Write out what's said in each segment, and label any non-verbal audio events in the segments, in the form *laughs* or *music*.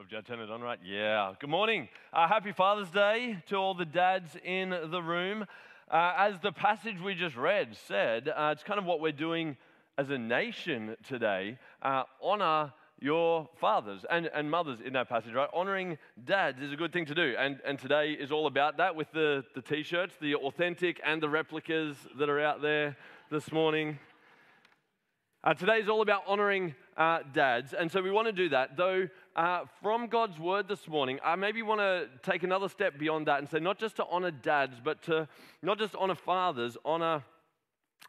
We've just turned it on, right? Yeah. Good morning. Uh, happy Father's Day to all the dads in the room. Uh, as the passage we just read said, uh, it's kind of what we're doing as a nation today. Uh, honor your fathers and, and mothers in that passage, right? Honoring dads is a good thing to do. And, and today is all about that with the, the t shirts, the authentic and the replicas that are out there this morning. Uh, today is all about honoring uh, dads, and so we want to do that. Though, uh, from God's word this morning, I maybe want to take another step beyond that and say not just to honor dads, but to not just honor fathers, honor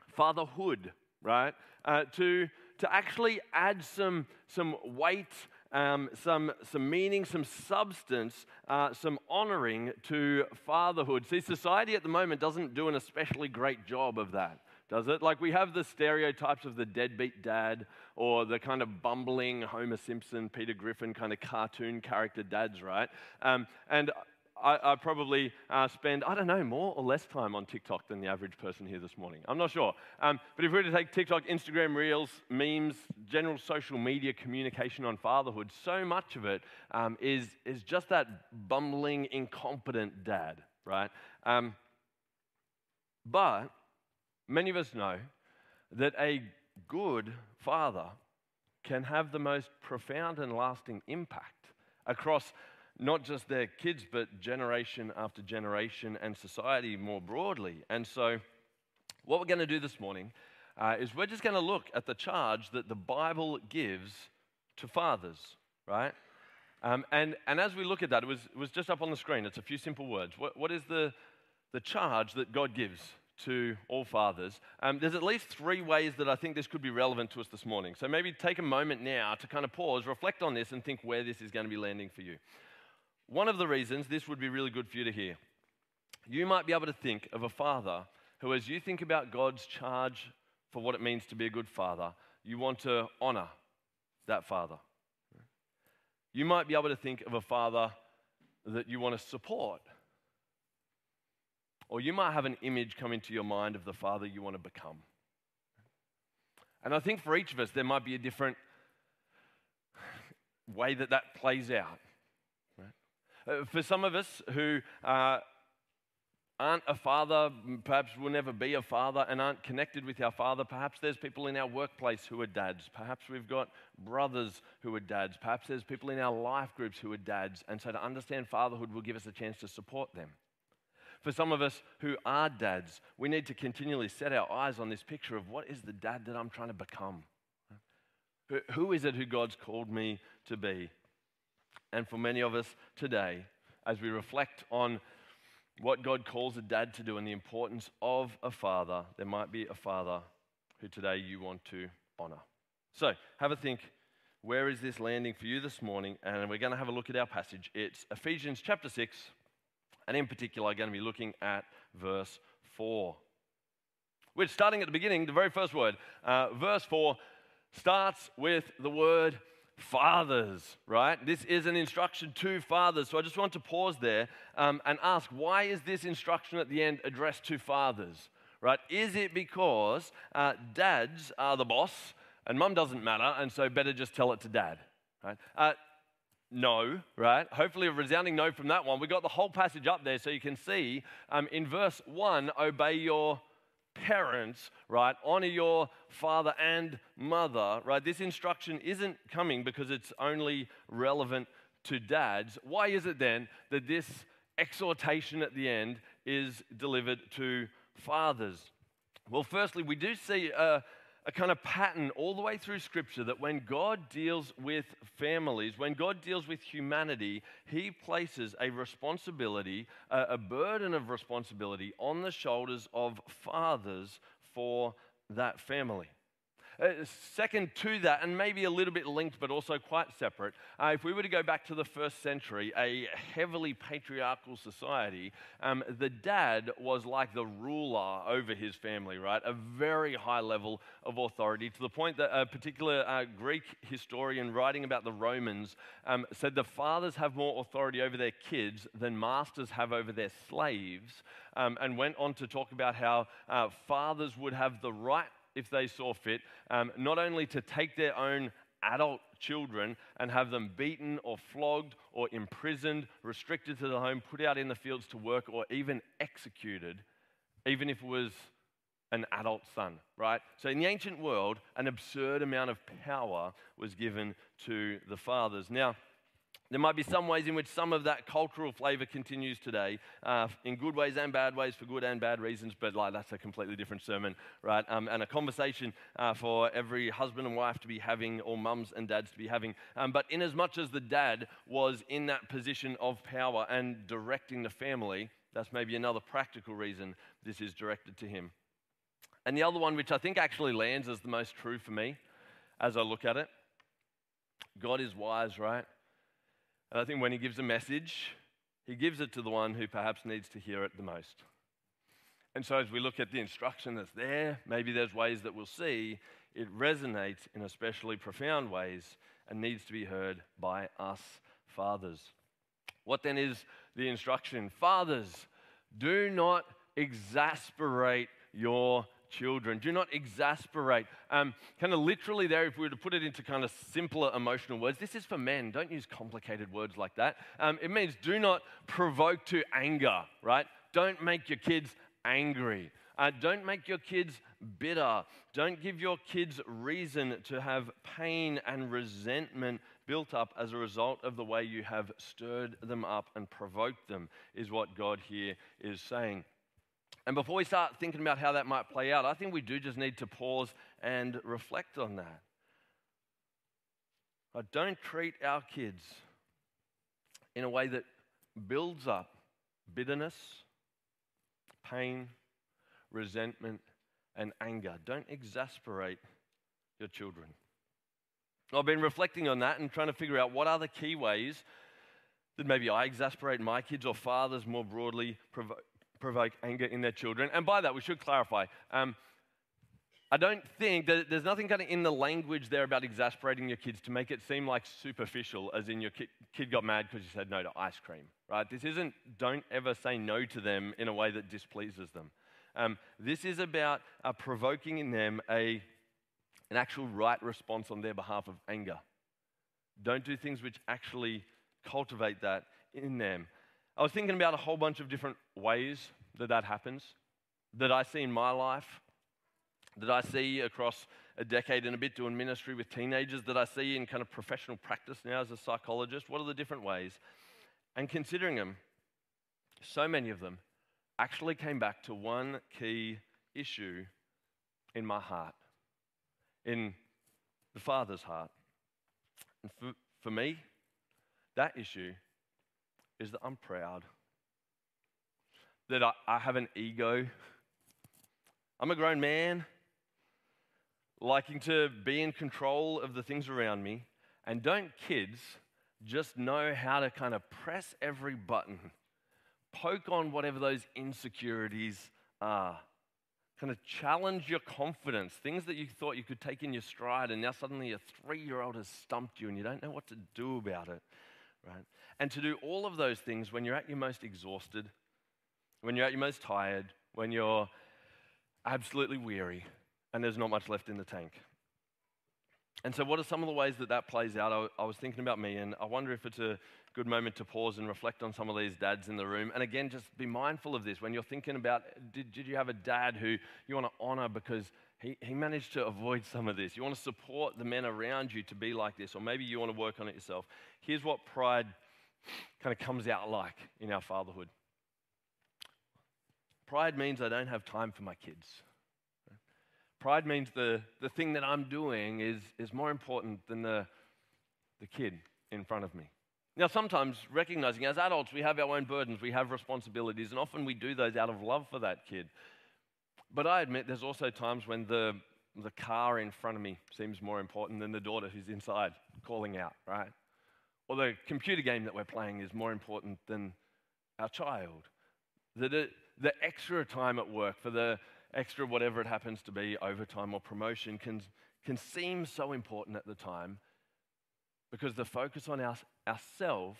fatherhood, right? Uh, to, to actually add some, some weight, um, some, some meaning, some substance, uh, some honoring to fatherhood. See, society at the moment doesn't do an especially great job of that does it? Like we have the stereotypes of the deadbeat dad or the kind of bumbling Homer Simpson, Peter Griffin kind of cartoon character dads, right? Um, and I, I probably uh, spend, I don't know, more or less time on TikTok than the average person here this morning. I'm not sure. Um, but if we were to take TikTok, Instagram Reels, memes, general social media communication on fatherhood, so much of it um, is is, just that bumbling, incompetent dad, right? Um, but Many of us know that a good father can have the most profound and lasting impact across not just their kids, but generation after generation and society more broadly. And so, what we're going to do this morning uh, is we're just going to look at the charge that the Bible gives to fathers, right? Um, and, and as we look at that, it was, it was just up on the screen. It's a few simple words. What, what is the, the charge that God gives to all fathers, um, there's at least three ways that I think this could be relevant to us this morning. So maybe take a moment now to kind of pause, reflect on this, and think where this is going to be landing for you. One of the reasons this would be really good for you to hear, you might be able to think of a father who, as you think about God's charge for what it means to be a good father, you want to honor that father. You might be able to think of a father that you want to support or you might have an image come into your mind of the father you want to become. And I think for each of us, there might be a different way that that plays out. Uh, for some of us who uh, aren't a father, perhaps will never be a father, and aren't connected with our father, perhaps there's people in our workplace who are dads. Perhaps we've got brothers who are dads. Perhaps there's people in our life groups who are dads. And so to understand fatherhood will give us a chance to support them. For some of us who are dads, we need to continually set our eyes on this picture of what is the dad that I'm trying to become? Who is it who God's called me to be? And for many of us today, as we reflect on what God calls a dad to do and the importance of a father, there might be a father who today you want to honor. So, have a think. Where is this landing for you this morning? And we're going to have a look at our passage. It's Ephesians chapter 6, and in particular, I'm going to be looking at verse 4. We're starting at the beginning, the very first word. Uh, verse 4 starts with the word fathers, right? This is an instruction to fathers. So I just want to pause there um, and ask why is this instruction at the end addressed to fathers, right? Is it because uh, dads are the boss and mum doesn't matter, and so better just tell it to dad, right? Uh, no, right? Hopefully, a resounding no from that one. We got the whole passage up there so you can see um, in verse 1 obey your parents, right? Honor your father and mother, right? This instruction isn't coming because it's only relevant to dads. Why is it then that this exhortation at the end is delivered to fathers? Well, firstly, we do see a, a kind of pattern all the way through Scripture that when God deals with families, when God deals with humanity, He places a responsibility, a, burden of responsibility on the shoulders of fathers for that family. Uh, second to that, and maybe a little bit linked but also quite separate, uh, if we were to go back to the first century, a heavily patriarchal society, um, the dad was like the ruler over his family, right? A very high level of authority to the point that a particular uh, Greek historian writing about the Romans um, said the fathers have more authority over their kids than masters have over their slaves, um, and went on to talk about how uh, fathers would have the right if they saw fit, um, not only to take their own adult children and have them beaten or flogged or imprisoned, restricted to the home, put out in the fields to work, or even executed, even if it was an adult son, right? So in the ancient world, an absurd amount of power was given to the fathers. Now, there might be some ways in which some of that cultural flavor continues today, uh, in good ways and bad ways, for good and bad reasons, but like that's a completely different sermon, right? Um, and a conversation uh, for every husband and wife to be having, or mums and dads to be having. Um, but in as much as the dad was in that position of power and directing the family, that's maybe another practical reason this is directed to him. And the other one, which I think actually lands as the most true for me as I look at it God is wise, right? And I think when he gives a message, he gives it to the one who perhaps needs to hear it the most. And so, as we look at the instruction that's there, maybe there's ways that we'll see it resonates in especially profound ways and needs to be heard by us fathers. What then is the instruction? Fathers, do not exasperate your children. Do not exasperate. Um, kind of literally, there, if we were to put it into kind of simpler emotional words, this is for men. Don't use complicated words like that. Um, it means do not provoke to anger, right? Don't make your kids angry. Uh, don't make your kids bitter. Don't give your kids reason to have pain and resentment built up as a result of the way you have stirred them up and provoked them, is what God here is saying. And before we start thinking about how that might play out, I think we do just need to pause and reflect on that. Don't treat our kids in a way that builds up bitterness, pain, resentment, and anger. Don't exasperate your children. I've been reflecting on that and trying to figure out what are the key ways that maybe I exasperate my kids or fathers more broadly provoke anger in their children. And by that, we should clarify. Um, I don't think that there's nothing kind of in the language there about exasperating your kids to make it seem like superficial, as in your kid got mad because you said no to ice cream, right? This isn't don't ever say no to them in a way that displeases them. Um, this is about uh, provoking in them a, an actual right response on their behalf of anger. Don't do things which actually cultivate that in them. I was thinking about a whole bunch of different ways that that happens, that I see in my life, that I see across a decade and a bit doing ministry with teenagers, that I see in kind of professional practice now as a psychologist. What are the different ways? And considering them, so many of them actually came back to one key issue in my heart, in the Father's heart. And for, for me, that issue is that I'm proud, that I, I have an ego. I'm a grown man, liking to be in control of the things around me. And don't kids just know how to kind of press every button, poke on whatever those insecurities are? kind of challenge your confidence, things that you thought you could take in your stride, and now suddenly a three year old has stumped you and you don't know what to do about it, right? And to do all of those things when you're at your most exhausted, when you're at your most tired, when you're absolutely weary, and there's not much left in the tank. And so, what are some of the ways that that plays out? I, I, was thinking about me, and I wonder if it's a good moment to pause and reflect on some of these dads in the room. And again, just be mindful of this when you're thinking about did, did you have a dad who you want to honor because he, he managed to avoid some of this? You want to support the men around you to be like this, or maybe you want to work on it yourself. Here's what pride kind of comes out like in our fatherhood. Pride means I don't have time for my kids. Pride means the, the thing that I'm doing is, is more important than the, the kid in front of me. Now, sometimes recognizing as adults, we have our own burdens, we have responsibilities, and often we do those out of love for that kid. But I admit there's also times when the, the car in front of me seems more important than the daughter who's inside calling out, right? or the computer game that we're playing is more important than our child. The, the extra time at work for the extra whatever it happens to be, overtime or promotion, can, can seem so important at the time because the focus on our, ourself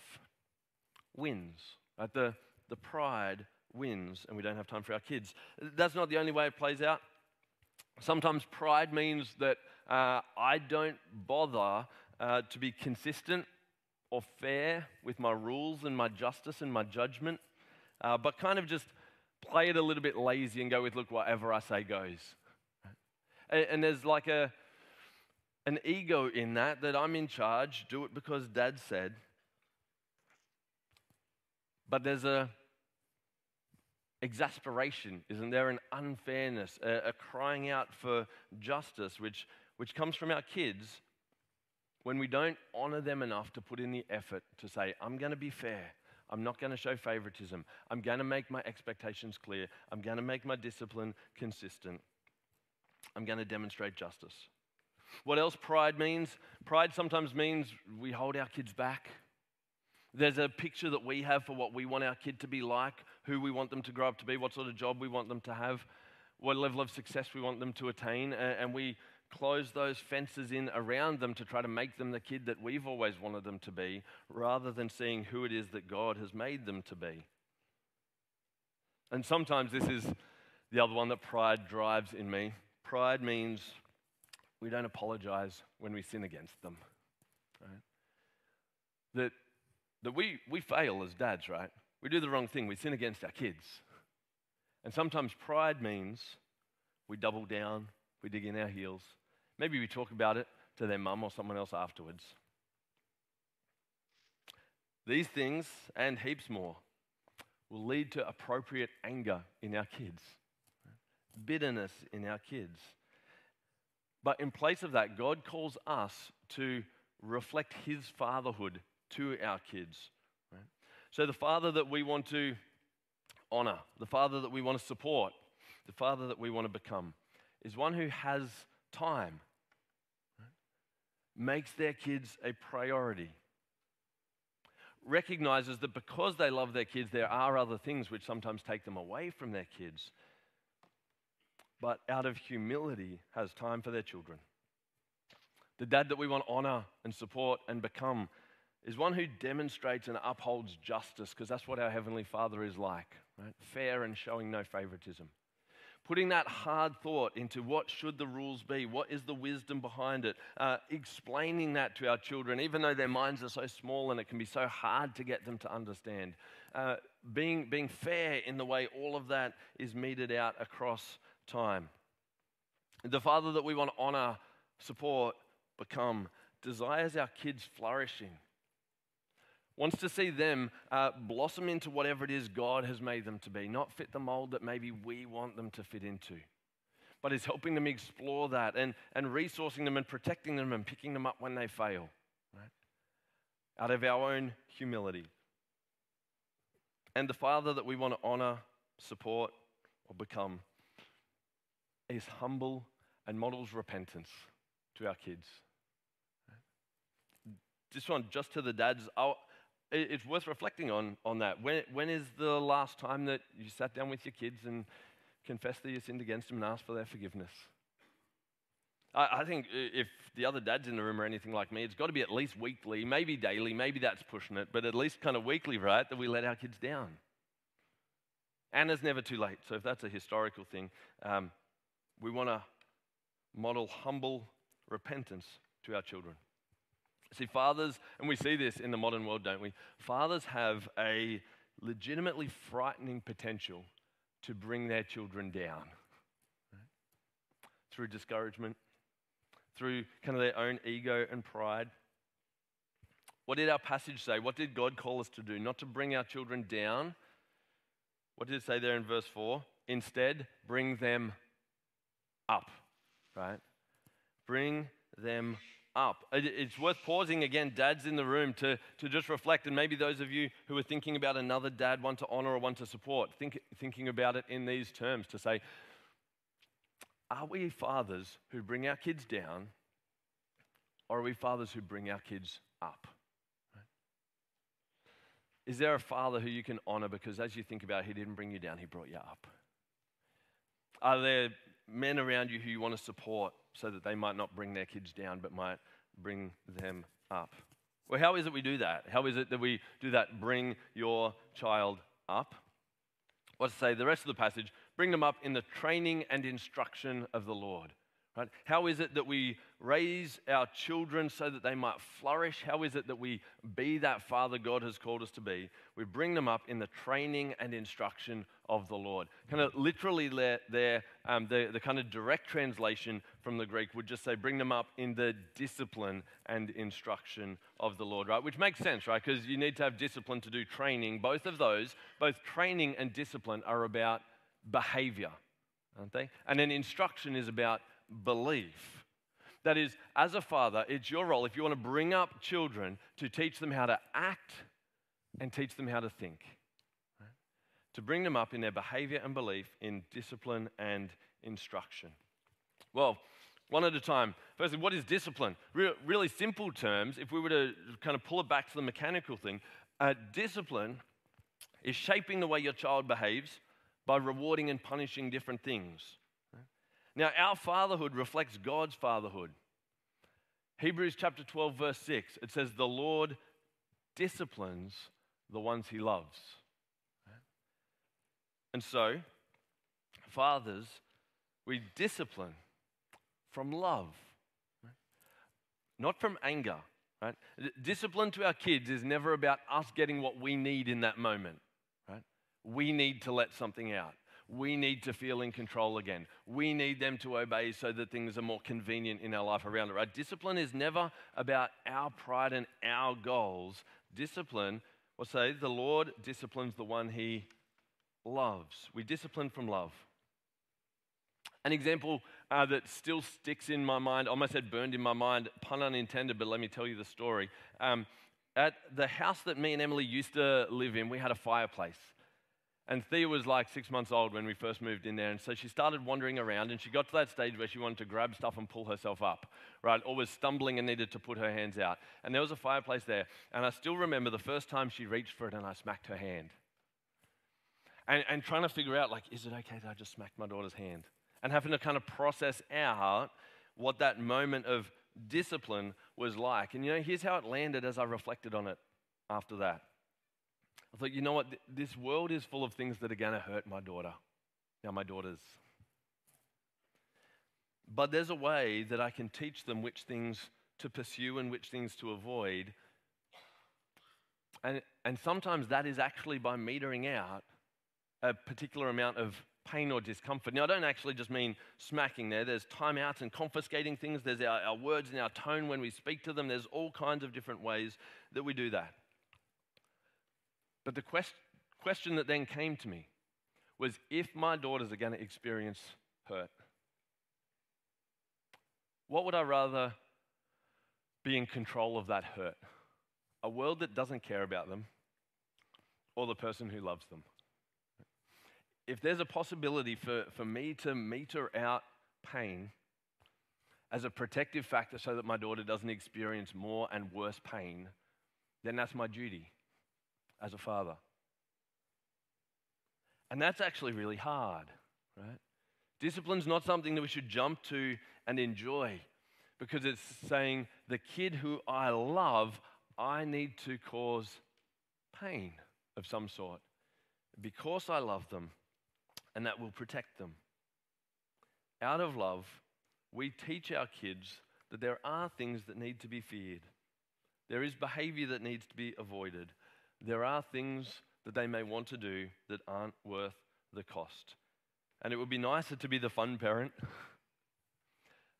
wins. Right? The, the pride wins, and we don't have time for our kids. That's not the only way it plays out. Sometimes pride means that uh, I don't bother uh, to be consistent or fair with my rules and my justice and my judgment, uh, but kind of just play it a little bit lazy and go with, look, whatever I say goes. And, and there's like a, an ego in that, that I'm in charge, do it because dad said. But there's a exasperation, isn't there? An unfairness, a, a crying out for justice, which, which comes from our kids when we don't honor them enough to put in the effort to say, I'm going to be fair. I'm not going to show favoritism. I'm going to make my expectations clear. I'm going to make my discipline consistent. I'm going to demonstrate justice. What else pride means? Pride sometimes means we hold our kids back. There's a picture that we have for what we want our kid to be like, who we want them to grow up to be, what sort of job we want them to have, what level of success we want them to attain, and we close those fences in around them to try to make them the kid that we've always wanted them to be, rather than seeing who it is that God has made them to be. And sometimes this is the other one that pride drives in me. Pride means we don't apologize when we sin against them. Right? That that we, we fail as dads, right? We do the wrong thing, we sin against our kids. And sometimes pride means we double down, we dig in our heels. Maybe we talk about it to their mum or someone else afterwards. These things and heaps more will lead to appropriate anger in our kids, bitterness in our kids. But in place of that, God calls us to reflect His fatherhood to our kids. Right? So, the father that we want to honor, the father that we want to support, the father that we want to become, is one who has time, right? makes their kids a priority, recognizes that because they love their kids, there are other things which sometimes take them away from their kids, but out of humility has time for their children. The dad that we want to honor and support and become is one who demonstrates and upholds justice, because that's what our Heavenly Father is like, right? Fair and showing no favoritism. Putting that hard thought into what should the rules be, what is the wisdom behind it, uh, explaining that to our children, even though their minds are so small and it can be so hard to get them to understand. Uh, being, being fair in the way all of that is meted out across time. The Father that we want to honor, support, become, desires our kids flourishing wants to see them uh, blossom into whatever it is God has made them to be, not fit the mold that maybe we want them to fit into. But is helping them explore that and, and resourcing them and protecting them and picking them up when they fail, right? Out of our own humility. And the Father that we want to honor, support, or become is humble and models repentance to our kids. This one, just to the dads, I'll, it's worth reflecting on, on that. When, when is the last time that you sat down with your kids and confessed that you sinned against them and asked for their forgiveness? I, I think if the other dads in the room are anything like me, it's got to be at least weekly, maybe daily, maybe that's pushing it, but at least kind of weekly, right, that we let our kids down. And it's never too late. So if that's a historical thing, um, we want to model humble repentance to our children. See, fathers, and we see this in the modern world, don't we? Fathers have a legitimately frightening potential to bring their children down right? through discouragement, through kind of their own ego and pride. What did our passage say? What did God call us to do? Not to bring our children down. What did it say there in verse 4? Instead, bring them up, right? Bring them up. It's worth pausing again, dads in the room, to, to just reflect. And maybe those of you who are thinking about another dad, one to honor or one to support, think, thinking about it in these terms to say, are we fathers who bring our kids down, or are we fathers who bring our kids up? Is there a father who you can honor because as you think about it, he didn't bring you down, he brought you up? Are there men around you who you want to support so that they might not bring their kids down but might bring them up. Well, how is it we do that? How is it that we do that? Bring your child up. What to say? The rest of the passage bring them up in the training and instruction of the Lord. Right? How is it that we raise our children so that they might flourish? How is it that we be that father God has called us to be? We bring them up in the training and instruction of the Lord. Kind of literally there, um, the, the kind of direct translation from the Greek would just say, bring them up in the discipline and instruction of the Lord, right? Which makes sense, right? Because you need to have discipline to do training. Both of those, both training and discipline, are about behavior, aren't they? And then instruction is about belief. That is, as a father, it's your role, if you want to bring up children, to teach them how to act and teach them how to think. Right? To bring them up in their behavior and belief, in discipline and instruction. Well, one at a time. Firstly, what is discipline? Re- really simple terms, if we were to kind of pull it back to the mechanical thing, uh, discipline is shaping the way your child behaves by rewarding and punishing different things. Now, our fatherhood reflects God's fatherhood. Hebrews chapter 12, verse 6, it says, The Lord disciplines the ones he loves. And so, fathers, we discipline from love, not from anger. Right? Discipline to our kids is never about us getting what we need in that moment. Right? We need to let something out we need to feel in control again. We need them to obey so that things are more convenient in our life around it. Right? Discipline is never about our pride and our goals. Discipline, we'll say, the Lord disciplines the one he loves. We discipline from love. An example uh, that still sticks in my mind, almost had burned in my mind, pun unintended, but let me tell you the story. Um, at the house that me and Emily used to live in, we had a fireplace. And Thea was like six months old when we first moved in there. And so she started wandering around and she got to that stage where she wanted to grab stuff and pull herself up, right? Or was stumbling and needed to put her hands out. And there was a fireplace there. And I still remember the first time she reached for it and I smacked her hand. And, and trying to figure out, like, is it okay that I just smacked my daughter's hand? And having to kind of process out what that moment of discipline was like. And you know, here's how it landed as I reflected on it after that. I thought, you know what? This world is full of things that are going to hurt my daughter. Now, my daughters. But there's a way that I can teach them which things to pursue and which things to avoid. And, and sometimes that is actually by metering out a particular amount of pain or discomfort. Now, I don't actually just mean smacking there. There's timeouts and confiscating things. There's our, our words and our tone when we speak to them. There's all kinds of different ways that we do that. But the quest- question that then came to me was if my daughters are going to experience hurt, what would I rather be in control of that hurt? A world that doesn't care about them or the person who loves them? If there's a possibility for, for me to meter out pain as a protective factor so that my daughter doesn't experience more and worse pain, then that's my duty as a father. And that's actually really hard, right? Discipline's not something that we should jump to and enjoy because it's saying, the kid who I love, I need to cause pain of some sort because I love them, and that will protect them. Out of love, we teach our kids that there are things that need to be feared. There is behavior that needs to be avoided there are things that they may want to do that aren't worth the cost. And it would be nicer to be the fun parent. *laughs*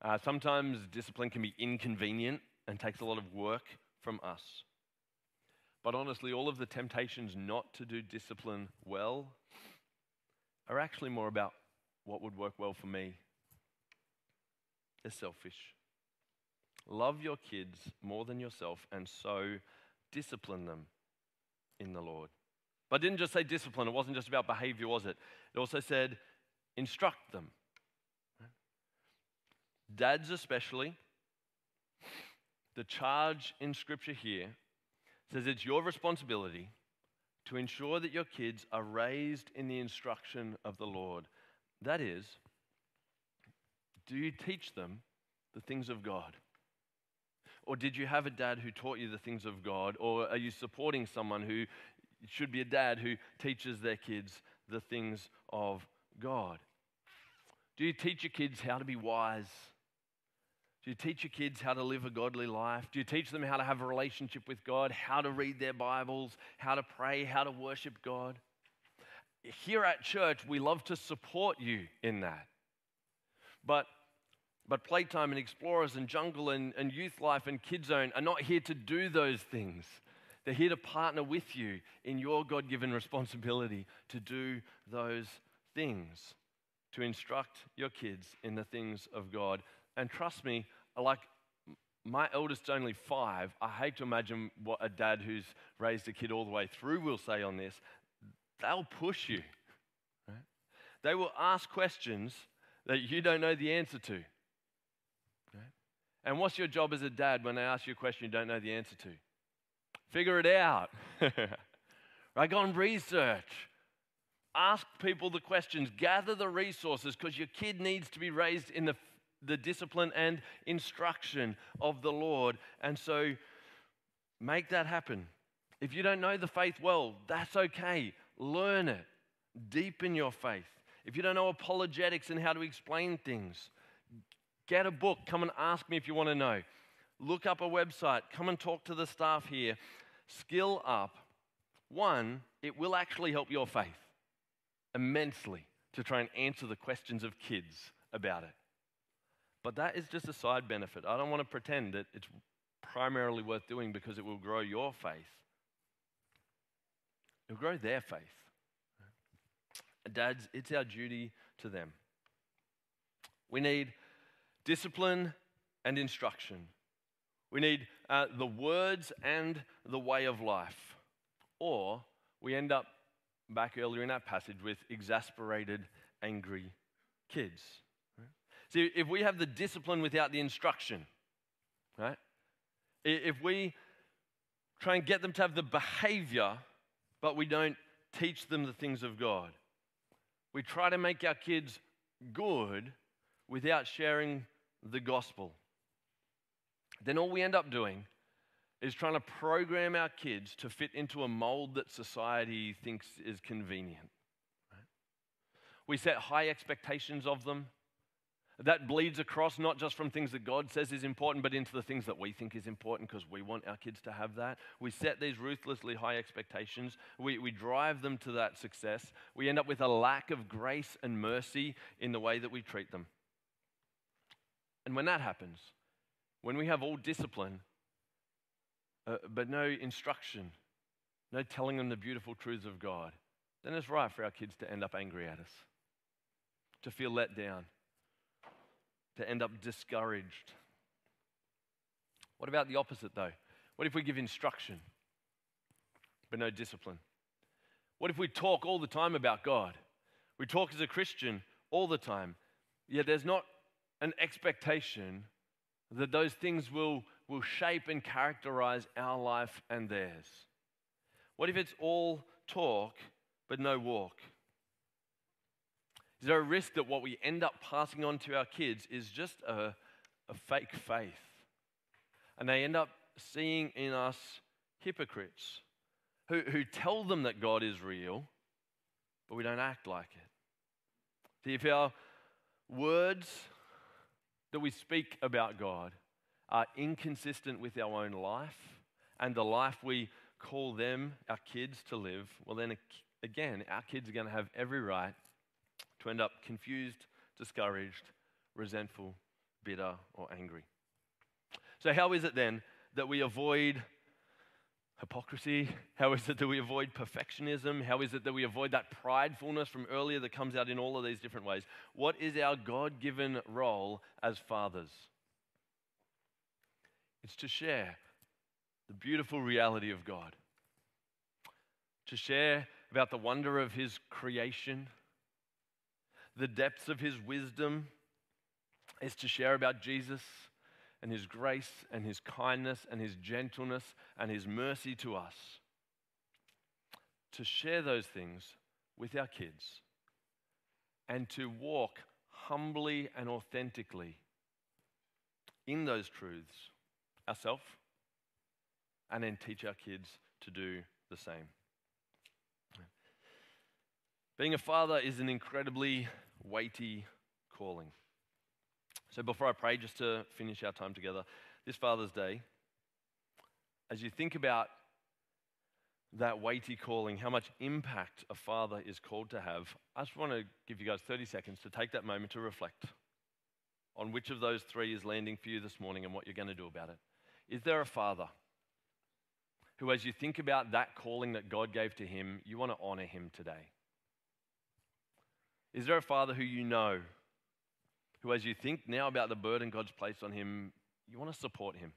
Uh, sometimes discipline can be inconvenient and takes a lot of work from us. But honestly, all of the temptations not to do discipline well are actually more about what would work well for me. They're selfish. Love your kids more than yourself, and so discipline them in the Lord. But didn't just say discipline, it wasn't just about behavior, was it? It also said instruct them. Dads, especially, the charge in Scripture here says it's your responsibility to ensure that your kids are raised in the instruction of the Lord. That is, do you teach them the things of God? Or did you have a dad who taught you the things of God? Or are you supporting someone who should be a dad who teaches their kids the things of God? Do you teach your kids how to be wise Do you teach your kids how to live a godly life? Do you teach them how to have a relationship with God, how to read their Bibles, how to pray, how to worship God? Here at church, we love to support you in that. But, but Playtime and Explorers and Jungle and, and Youth Life and Kids Zone are not here to do those things. They're here to partner with you in your God given responsibility to do those things, to instruct your kids in the things of God and trust me, like my eldest's only five. I hate to imagine what a dad who's raised a kid all the way through will say on this. They'll push you. Right? They will ask questions that you don't know the answer to. And what's your job as a dad when they ask you a question you don't know the answer to? Figure it out. *laughs* right? Go and research. Ask people the questions. Gather the resources because your kid needs to be raised in the the discipline and instruction of the Lord. And so make that happen. If you don't know the faith well, that's okay. Learn it, deepen your faith. If you don't know apologetics and how to explain things, get a book. Come and ask me if you want to know. Look up a website. Come and talk to the staff here. Skill up. One, it will actually help your faith immensely to try and answer the questions of kids about it. But that is just a side benefit. I don't want to pretend that it's primarily worth doing because it will grow your faith. It'll grow their faith. Dads, it's our duty to them. We need discipline and instruction. We need uh, the words and the way of life. Or we end up back earlier in that passage with exasperated, angry kids. See, if we have the discipline without the instruction, right? If we try and get them to have the behavior, but we don't teach them the things of God, we try to make our kids good without sharing the gospel, then all we end up doing is trying to program our kids to fit into a mold that society thinks is convenient. Right? We set high expectations of them that bleeds across not just from things that God says is important, but into the things that we think is important because we want our kids to have that. We set these ruthlessly high expectations. We, we drive them to that success. We end up with a lack of grace and mercy in the way that we treat them. And when that happens, when we have all discipline, uh, but no instruction, no telling them the beautiful truths of God, then it's right for our kids to end up angry at us, to feel let down to end up discouraged. What about the opposite, though? What if we give instruction but no discipline? What if we talk all the time about God? We talk as a Christian all the time, yet there's not an expectation that those things will, will shape and characterize our life and theirs. What if it's all talk but no walk? Is there a risk that what we end up passing on to our kids is just a, a fake faith? And they end up seeing in us hypocrites who, who tell them that God is real, but we don't act like it. See, if our words that we speak about God are inconsistent with our own life and the life we call them, our kids, to live, well, then again, our kids are going to have every right to end up confused, discouraged, resentful, bitter, or angry. So, how is it then that we avoid hypocrisy? How is it that we avoid perfectionism? How is it that we avoid that pridefulness from earlier that comes out in all of these different ways? What is our God given role as fathers? It's to share the beautiful reality of God, to share about the wonder of His creation the depths of his wisdom is to share about Jesus and his grace and his kindness and his gentleness and his mercy to us. To share those things with our kids and to walk humbly and authentically in those truths ourselves and then teach our kids to do the same. Being a father is an incredibly weighty calling. So before I pray, just to finish our time together, this Father's Day, as you think about that weighty calling, how much impact a father is called to have, I just want to give you guys 30 seconds to take that moment to reflect on which of those three is landing for you this morning and what you're going to do about it. Is there a father who, as you think about that calling that God gave to him, you want to honor him today? Is there a father who you know who, as you think now about the burden God's placed on him, you want to support him?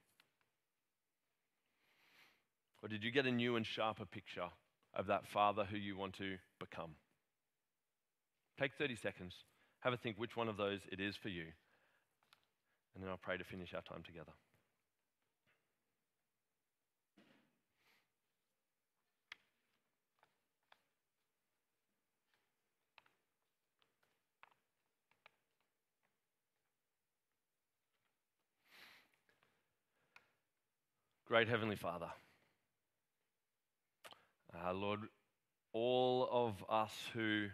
Or did you get a new and sharper picture of that father who you want to become? Take 30 seconds, have a think which one of those it is for you, and then I'll pray to finish our time together. Great Heavenly Father, uh, Lord, all of us who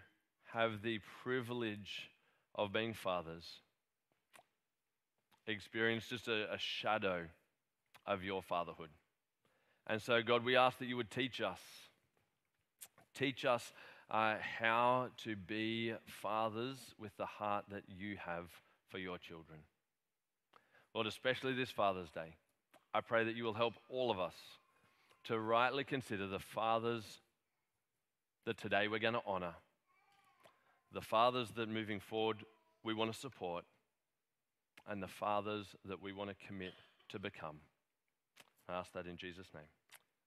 have the privilege of being fathers experience just a, a shadow of your fatherhood. And so, God, we ask that you would teach us, teach us uh, how to be fathers with the heart that you have for your children. Lord, especially this Father's Day. I pray that you will help all of us to rightly consider the fathers that today we're going to honor, the fathers that moving forward we want to support, and the fathers that we want to commit to become. I ask that in Jesus' name.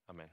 Amen.